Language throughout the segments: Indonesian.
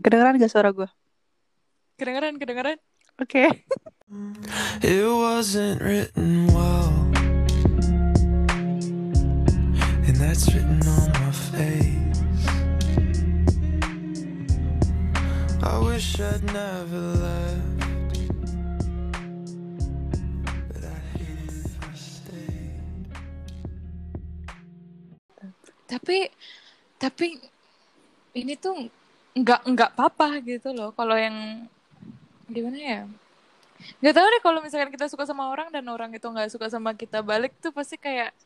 Kedengeran gak suara gue? Kedengeran, kedengeran. Oke. It wasn't written well, and that's written on my face. I wish I'd never left. Tapi, tapi ini tuh nggak nggak apa-apa gitu loh. Kalau yang gimana ya? Nggak tahu deh kalau misalkan kita suka sama orang dan orang itu nggak suka sama kita balik tuh pasti kayak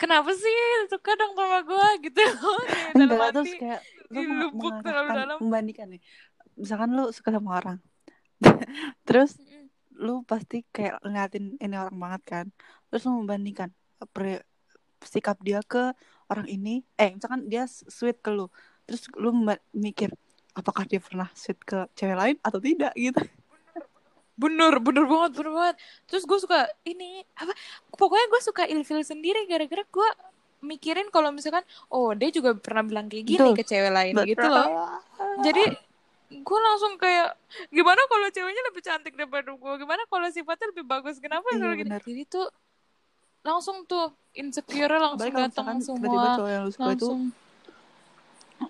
kenapa sih suka dong sama gue gitu loh. Kayak dalam Enggak, terus hati. kayak lu lubuk mengarahkan, dalam-dalam. membandingkan nih. Misalkan lu suka sama orang. terus lu pasti kayak ngeliatin ini orang banget kan. Terus lu membandingkan pre- sikap dia ke orang ini. Eh, misalkan dia sweet ke lu. Terus lu mikir apakah dia pernah sweet ke cewek lain atau tidak gitu. Bener, bener banget, bener banget. Terus gue suka ini apa? Pokoknya gue suka ilfil sendiri gara-gara gue mikirin kalau misalkan, oh dia juga pernah bilang kayak gini Betul. ke cewek lain gitu Betul. loh. Jadi gue langsung kayak gimana kalau ceweknya lebih cantik daripada gue? Gimana kalau sifatnya lebih bagus? Kenapa Iya, gitu? Jadi tuh langsung tuh insecure langsung datang misalkan tiba-tiba semua. cowok yang lu suka itu Langsung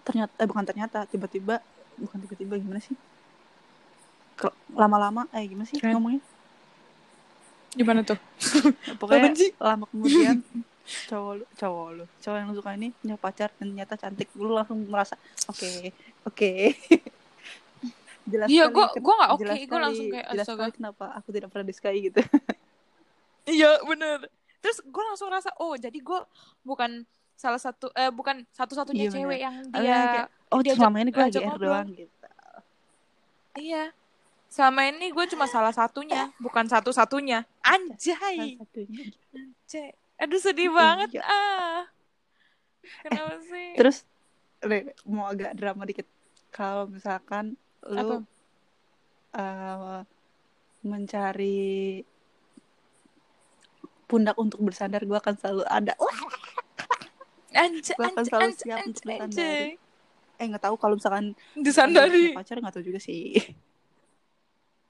ternyata eh bukan ternyata tiba-tiba bukan tiba-tiba gimana sih? Lama-lama eh gimana sih ngomongnya? Gimana tuh? pokoknya lama kemudian cowok lu cowok lu cowok yang lu suka ini punya pacar dan ternyata cantik lu langsung merasa oke oke. Jelas Iya, ken- gua nggak oke, gua sekali- langsung kayak, jelas sekali kenapa aku tidak pernah disukai gitu. Iya bener. Terus gue langsung rasa oh jadi gue bukan salah satu eh bukan satu-satunya Iya, bener. cewek yang Alias dia kayak, oh diajak- selama ini gue GR ngobrol. doang gitu iya. Selama ini gue cuma salah satunya, bukan satu-satunya. Anjay. Salah satunya. Anjay. Aduh sedih banget Iya. ah. Kenapa sih? terus Re, mau agak drama dikit kalau misalkan Apa? lu eh, mencari pundak untuk bersandar gue akan selalu ada Wah, Anjay, Gua akan selalu siap untuk disandari. eh nggak tahu kalau misalkan Disandari. punya pacar nggak tahu juga sih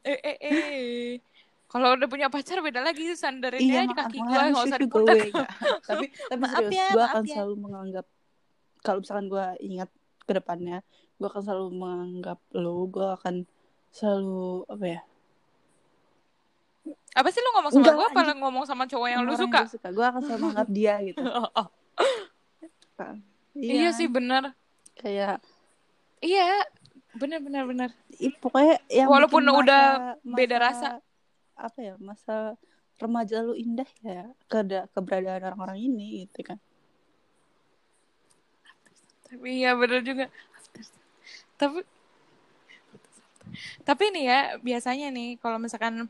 Eh, eh, eh. Kalau udah punya pacar beda lagi sandarinnya iya di kaki gue nggak usah di pundak. gue tapi tapi Maaf serius ya, gue akan ya. selalu menganggap kalau misalkan gue ingat ke depannya gue akan selalu menganggap lo gue akan selalu apa ya Apa sih lu ngomong sama gue apa anjing. ngomong sama cowok yang lu suka? gue suka gue akan selalu menganggap dia gitu Kan. Iya sih bener. kayak Iya, bener bener bener. Ih, pokoknya yang Walaupun bikin udah masa- beda masa- rasa. apa ya masa remaja lu indah ya keda keberadaan orang-orang ini gitu kan Tapi iya bener juga. Tapi tapi nih ya biasanya nih kalau misalkan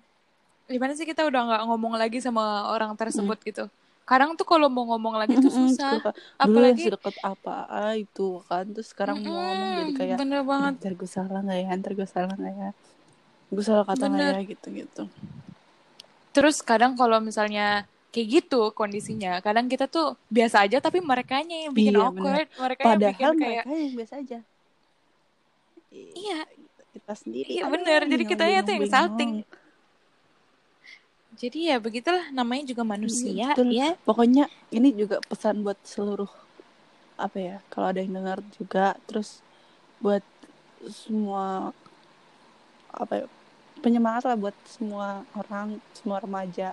gimana sih kita udah nggak ngomong lagi sama orang tersebut gitu. Kadang tuh kalau mau ngomong lagi tuh susah. dulu yang Apalagi sedekat apa itu kan. Terus sekarang mau ngomong jadi kayak bener banget. ntar gue salah nggak ya? Ntar gue salah nggak ya? Gue salah kata nggak ya? Gitu gitu Terus kadang kalau misalnya kayak gitu kondisinya, kadang kita tuh biasa aja tapi mereka yang bikin Iya, awkward, mereka yang padahal bikin kayak mereka yang biasa aja. Iya, kita sendiri. Iya, bener. Jadi bingung, kitanya tuh yang salting. Jadi ya begitulah namanya juga manusia Iya, betul. ya. pokoknya ini juga pesan buat seluruh apa ya kalau ada yang dengar juga terus buat semua apa ya penyemangat lah buat semua orang semua remaja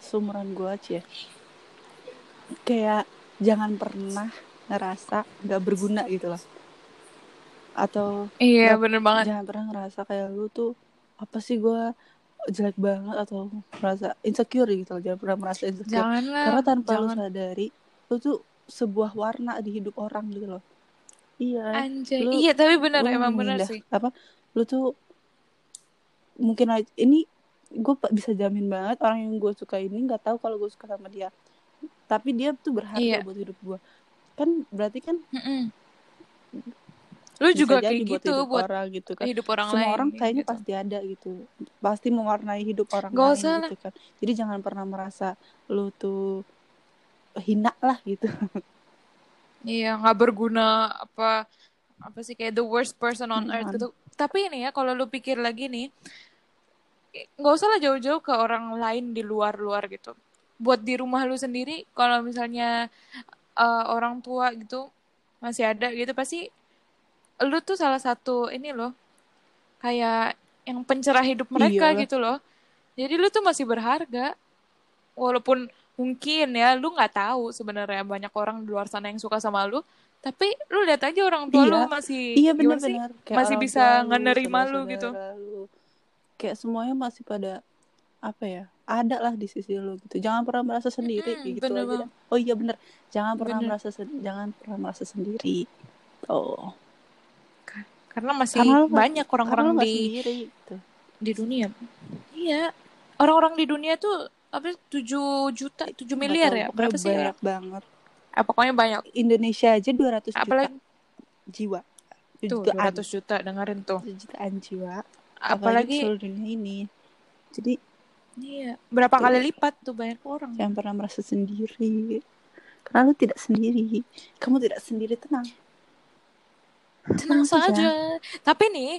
seumuran gue aja kayak jangan pernah ngerasa nggak berguna gitu loh atau Iya, bener banget. jangan pernah ngerasa kayak lu tuh apa sih gue jelek banget atau merasa insecure gitu loh jangan pernah merasa insecure Janganlah. karena tanpa lu jangan. sadari lu tuh sebuah warna di hidup orang gitu loh iya Anjay. Lu- iya, tapi bener lu emang mengindah- sih. apa lu tuh mungkin ini gue bisa jamin banget orang yang gue suka ini nggak tahu kalau gue suka sama dia tapi dia tuh berharga Iya. buat hidup gue kan berarti kan Mm-mm. Lu bisa juga kayak buat gitu hidup buat orang gitu kan. hidup orang semua lain. orang kayaknya gitu. pasti ada gitu. Pasti mewarnai hidup orang Gak lain usah gitu kan. Jadi jangan pernah merasa lu tuh hina lah gitu. Iya, nggak berguna apa apa sih kayak the worst person on earth gitu. Tapi ini ya kalau lu pikir lagi nih nggak usah lah jauh-jauh ke orang lain di luar-luar gitu. Buat di rumah lu sendiri kalau misalnya uh, orang tua gitu masih ada gitu pasti lu tuh salah satu ini loh kayak yang pencerah hidup mereka Iyalah. gitu loh jadi lu tuh masih berharga walaupun mungkin ya lu nggak tahu sebenarnya banyak orang di luar sana yang suka sama lu tapi lu lihat aja orang tua Iya. lu masih iya sih? benar-benar Kayak Masih bisa ngenerima lu gitu. lu. kayak semuanya masih pada apa ya ada lah di sisi lu gitu jangan pernah merasa sendiri kayak gitu bener aja oh iya bener jangan pernah Bener. merasa jangan pernah merasa sendiri oh karena masih Karena banyak orang-orang di sendiri gitu. di dunia. Iya orang-orang di dunia tuh apa 7 juta 7 miliar ya? Berapa sih ya? banyak banget. Ah, pokoknya banyak. Indonesia aja 200 juta apalagi jiwa. Tuh jutaan. 200 juta dengerin tuh. Jutaan jiwa. Apalagi seluruh dunia ini. Jadi iya berapa kali lipat tuh banyak orang. Jangan pernah merasa sendiri. Karena lu tidak sendiri. Kamu tidak sendiri tenang tenang Tenang aja. saja. Tapi nih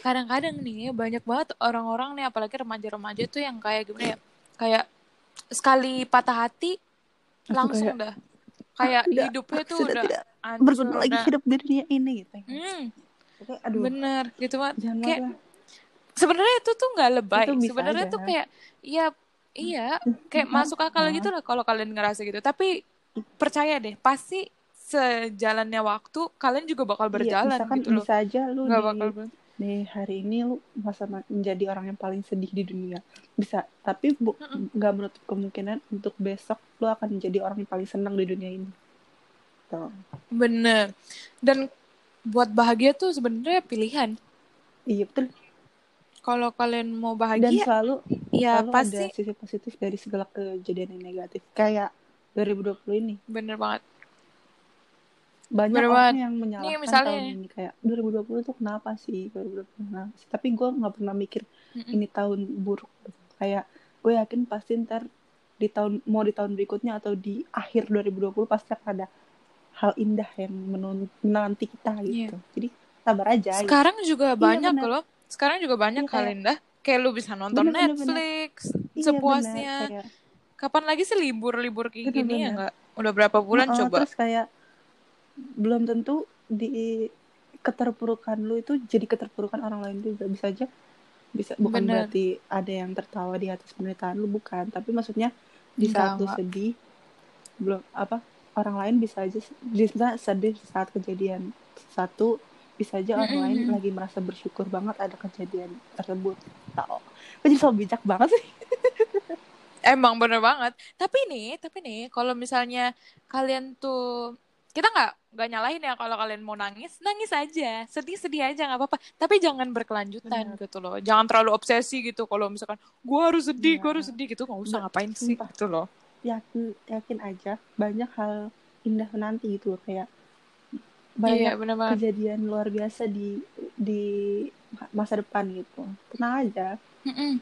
kadang-kadang nih banyak banget orang-orang nih apalagi remaja-remaja tuh yang kayak gimana ya kayak sekali patah hati Langsung dah. Kayak "Ah, udah, hidupnya tuh sudah udah tidak berguna lagi hidup di dunia ini gitu. Hmm, Oke, aduh bener gitu banget jangan kayak sebenarnya itu tuh nggak lebay. Sebenarnya tuh kayak iya iya kayak masuk akal gitu lah kalau kalian ngerasa gitu. Tapi percaya deh pasti sejalannya waktu kalian juga bakal berjalan iya, misalkan gitu loh. bisa aja lu nggak di, bakal di hari ini lu masa menjadi orang yang paling sedih di dunia. Bisa tapi bu- nggak menutup kemungkinan untuk besok lu akan menjadi orang yang paling senang di dunia ini. Tuh. bener. Dan buat bahagia tuh sebenarnya pilihan. Iya betul. Kalau kalian mau dan bahagia selalu ya selalu pasti ada sisi positif dari segala kejadian yang negatif. Kayak 2020 ini. Bener banget banyak Bener orang banget. yang menyalahkan Nih, misalnya tahun ini kayak 2020 tuh kenapa sih 2020 kenapa sih tapi gue nggak pernah mikir Mm-mm. ini tahun buruk gitu. kayak gue yakin pasti ntar di tahun mau di tahun berikutnya atau di akhir 2020 pasti akan ada hal indah yang menanti kita gitu jadi sabar aja gitu. sekarang juga banyak bener. loh sekarang juga banyak Iya, kayak- kalian dah kayak lu bisa nonton Bener, bener, bener. Netflix Iya, sepuasnya bener, kayak, kapan lagi sih libur libur kayak Bener, gini ya bener. nggak udah berapa bulan Heeh, coba terus kayak belum tentu di keterpurukan lu itu jadi keterpurukan orang lain juga bisa aja bisa bukan Bener. berarti ada yang tertawa di atas penderitaan lu bukan tapi maksudnya di saat lu sedih belum apa orang lain bisa aja misalnya sedih saat kejadian satu bisa aja orang Mm-mm. lain lagi merasa bersyukur banget ada kejadian tersebut tau Kok jadi so bijak banget sih Emang bener banget. Tapi nih, tapi nih, kalau misalnya kalian tuh kita nggak nggak nyalahin ya kalau kalian mau nangis, nangis aja, sedih-sedih aja nggak apa-apa. Tapi jangan berkelanjutan Bener. gitu loh. Jangan terlalu obsesi gitu. Kalau misalkan gua harus sedih, Iya. gua harus sedih gitu, nggak usah ngapain sih sumpah. gitu loh. yakin yakin aja banyak hal indah menanti gitu loh kayak Iya, banyak bener banget. kejadian luar biasa di di masa depan gitu tenang aja Mm-mm.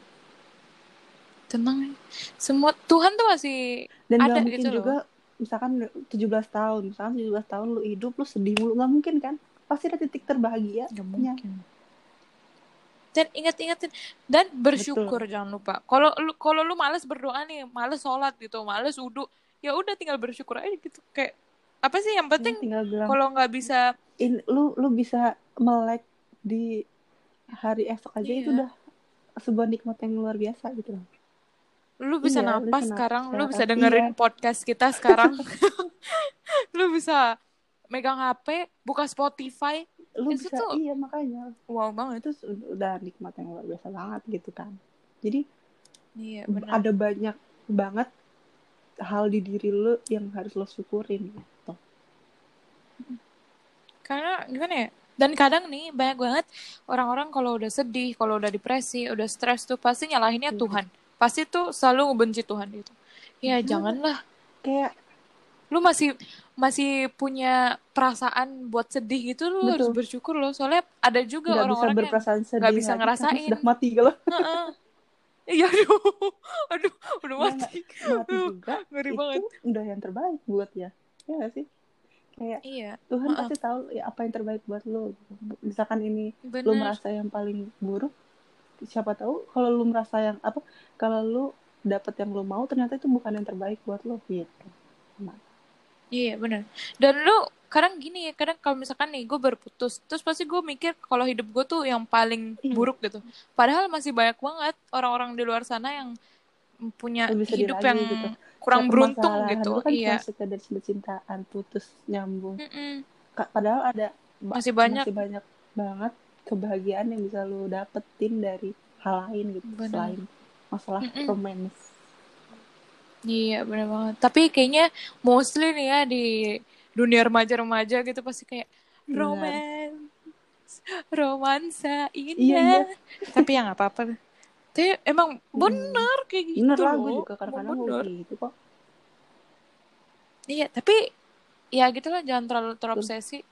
Tenang. Semua Tuhan tuh masih dan Ada gak mungkin gitu loh. Misalkan 17 tahun misalkan 17 tahun lu hidup lu sedih mulu nggak mungkin kan pasti ada titik terbahagia nggak mungkin. Dan ingat-ingatin dan bersyukur jangan lupa. Kalau lu kalau lu males berdoa nih, males sholat gitu, males wudhu, ya udah tinggal bersyukur aja gitu. Kayak apa sih yang Ya, penting bilang kalau nggak bisa in, lu lu bisa melek di hari esok aja itu Iya. udah sebuah nikmat yang luar biasa gitu loh lu bisa Iya, napas sekarang, lu bisa sekarang. dengerin Iya. podcast kita sekarang. lu bisa megang HP, buka Spotify. lu Itu bisa tuh- iya makanya Wow banget. itu ud- udah nikmat yang luar biasa banget gitu kan jadi Iya, b- benar. ada banyak banget hal di diri lu yang harus lo syukurin gitu Karena gimana ya? Dan kadang nih banyak banget orang-orang kalau udah sedih, kalau udah depresi, udah stres tuh pasti nyalahinnya Iya. Tuhan. Pasti tuh selalu ngebenci Tuhan gitu. Ya Iya. janganlah. kayak Lu masih masih punya perasaan buat sedih gitu lu Betul. harus bersyukur loh. Soalnya ada juga orang-orang yang sedih nggak bisa lagi ngerasain. sudah mati kalau. Iya aduh. Aduh, udah mati. mati juga Ngeri itu banget. udah yang terbaik buat ya ya nggak sih kayak iya Tuhan Maaf. pasti tahu ya apa yang terbaik buat lo misalkan ini lu bener merasa yang paling buruk siapa tahu kalau lu merasa yang apa kalau lu dapet yang lu mau ternyata itu bukan yang terbaik buat lo gitu Iya bener Dan lu kadang gini ya Kadang kalau misalkan nih gue berputus Terus pasti gue mikir kalau hidup gue tuh yang paling Iya. buruk gitu Padahal masih banyak banget orang-orang di luar sana yang punya sedih hidup yang gitu. kurang Kayak beruntung gitu lu kan Iya sekedar cinta-cintaan putus nyambung Mm-mm. Padahal ada Masih banyak. masih banyak banget kebahagiaan yang bisa lu dapetin dari hal lain gitu Bener. selain masalah Mm-mm. romance. Iya bener banget. Tapi kayaknya mostly nih ya di dunia remaja-remaja gitu pasti kayak Bener. romance romansa Iya, indah tapi ya nggak apa-apa. Tapi emang bener kayak gitu bener lah gue juga kadang-kadang Emang gue gitu kok. Iya tapi ya gitu lah jangan terlalu terobsesi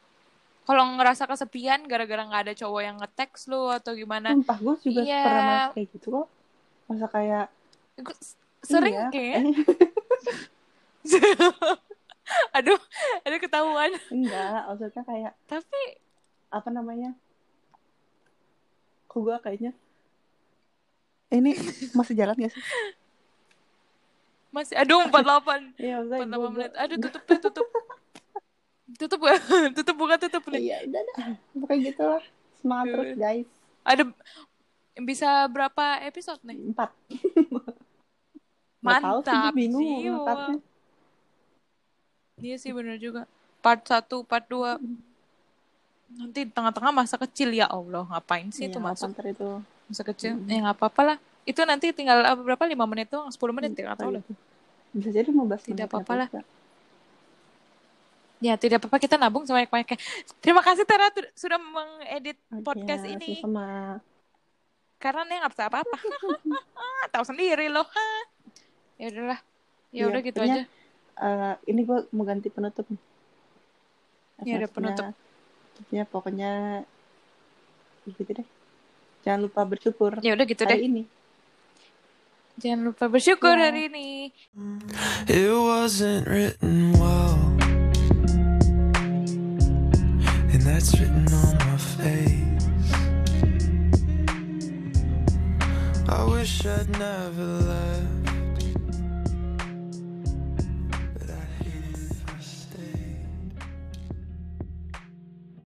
kalau ngerasa kesepian gara-gara nggak ada cowok yang nge-text lu atau gimana? Sumpah gue juga Iya. pernah merasa kayak gitu kok. Masa kayak Gua sering iya, kayak aduh ada ketahuan. Enggak maksudnya kayak tapi apa namanya? Kok gue kayaknya ini masih jalan gak sih? Masih aduh 48 iya maksudnya 48 gua- menit. aduh tutup tutup tutup ya tutup bukan tutup nih iya udah dah pokoknya gitu lah semangat terus Iya. guys ada bisa berapa episode nih empat tahu sih, mantap bingung jiwa. Iya sih bener juga. Part 1, part 2. Nanti tengah-tengah masa kecil ya Allah. Ngapain sih itu Iya, masuk ntar itu masa kecil? Mm. Ya nggak apa-apa lah. Itu nanti tinggal apa, berapa? 5 menit doang? 10 menit ya? Nggak tahu lah. bisa jadi 15 Tidak menit apa-apa lah. Ya tidak apa-apa kita nabung sama banyak Terima kasih Tera tu- sudah mengedit podcast ini. sama Karena nih nggak bisa apa-apa. Tahu sendiri loh. Ya udahlah. Ya Iya, udah gitu pokoknya, aja. eh, ini gue mau ganti penutup. Ya udah, penutup. Ya pokoknya gitu deh. Jangan lupa bersyukur Ya udah gitu deh. hari ini. Jangan lupa bersyukur Ya. hari ini. It wasn't written well, that's written on my face. I wish I'd never left.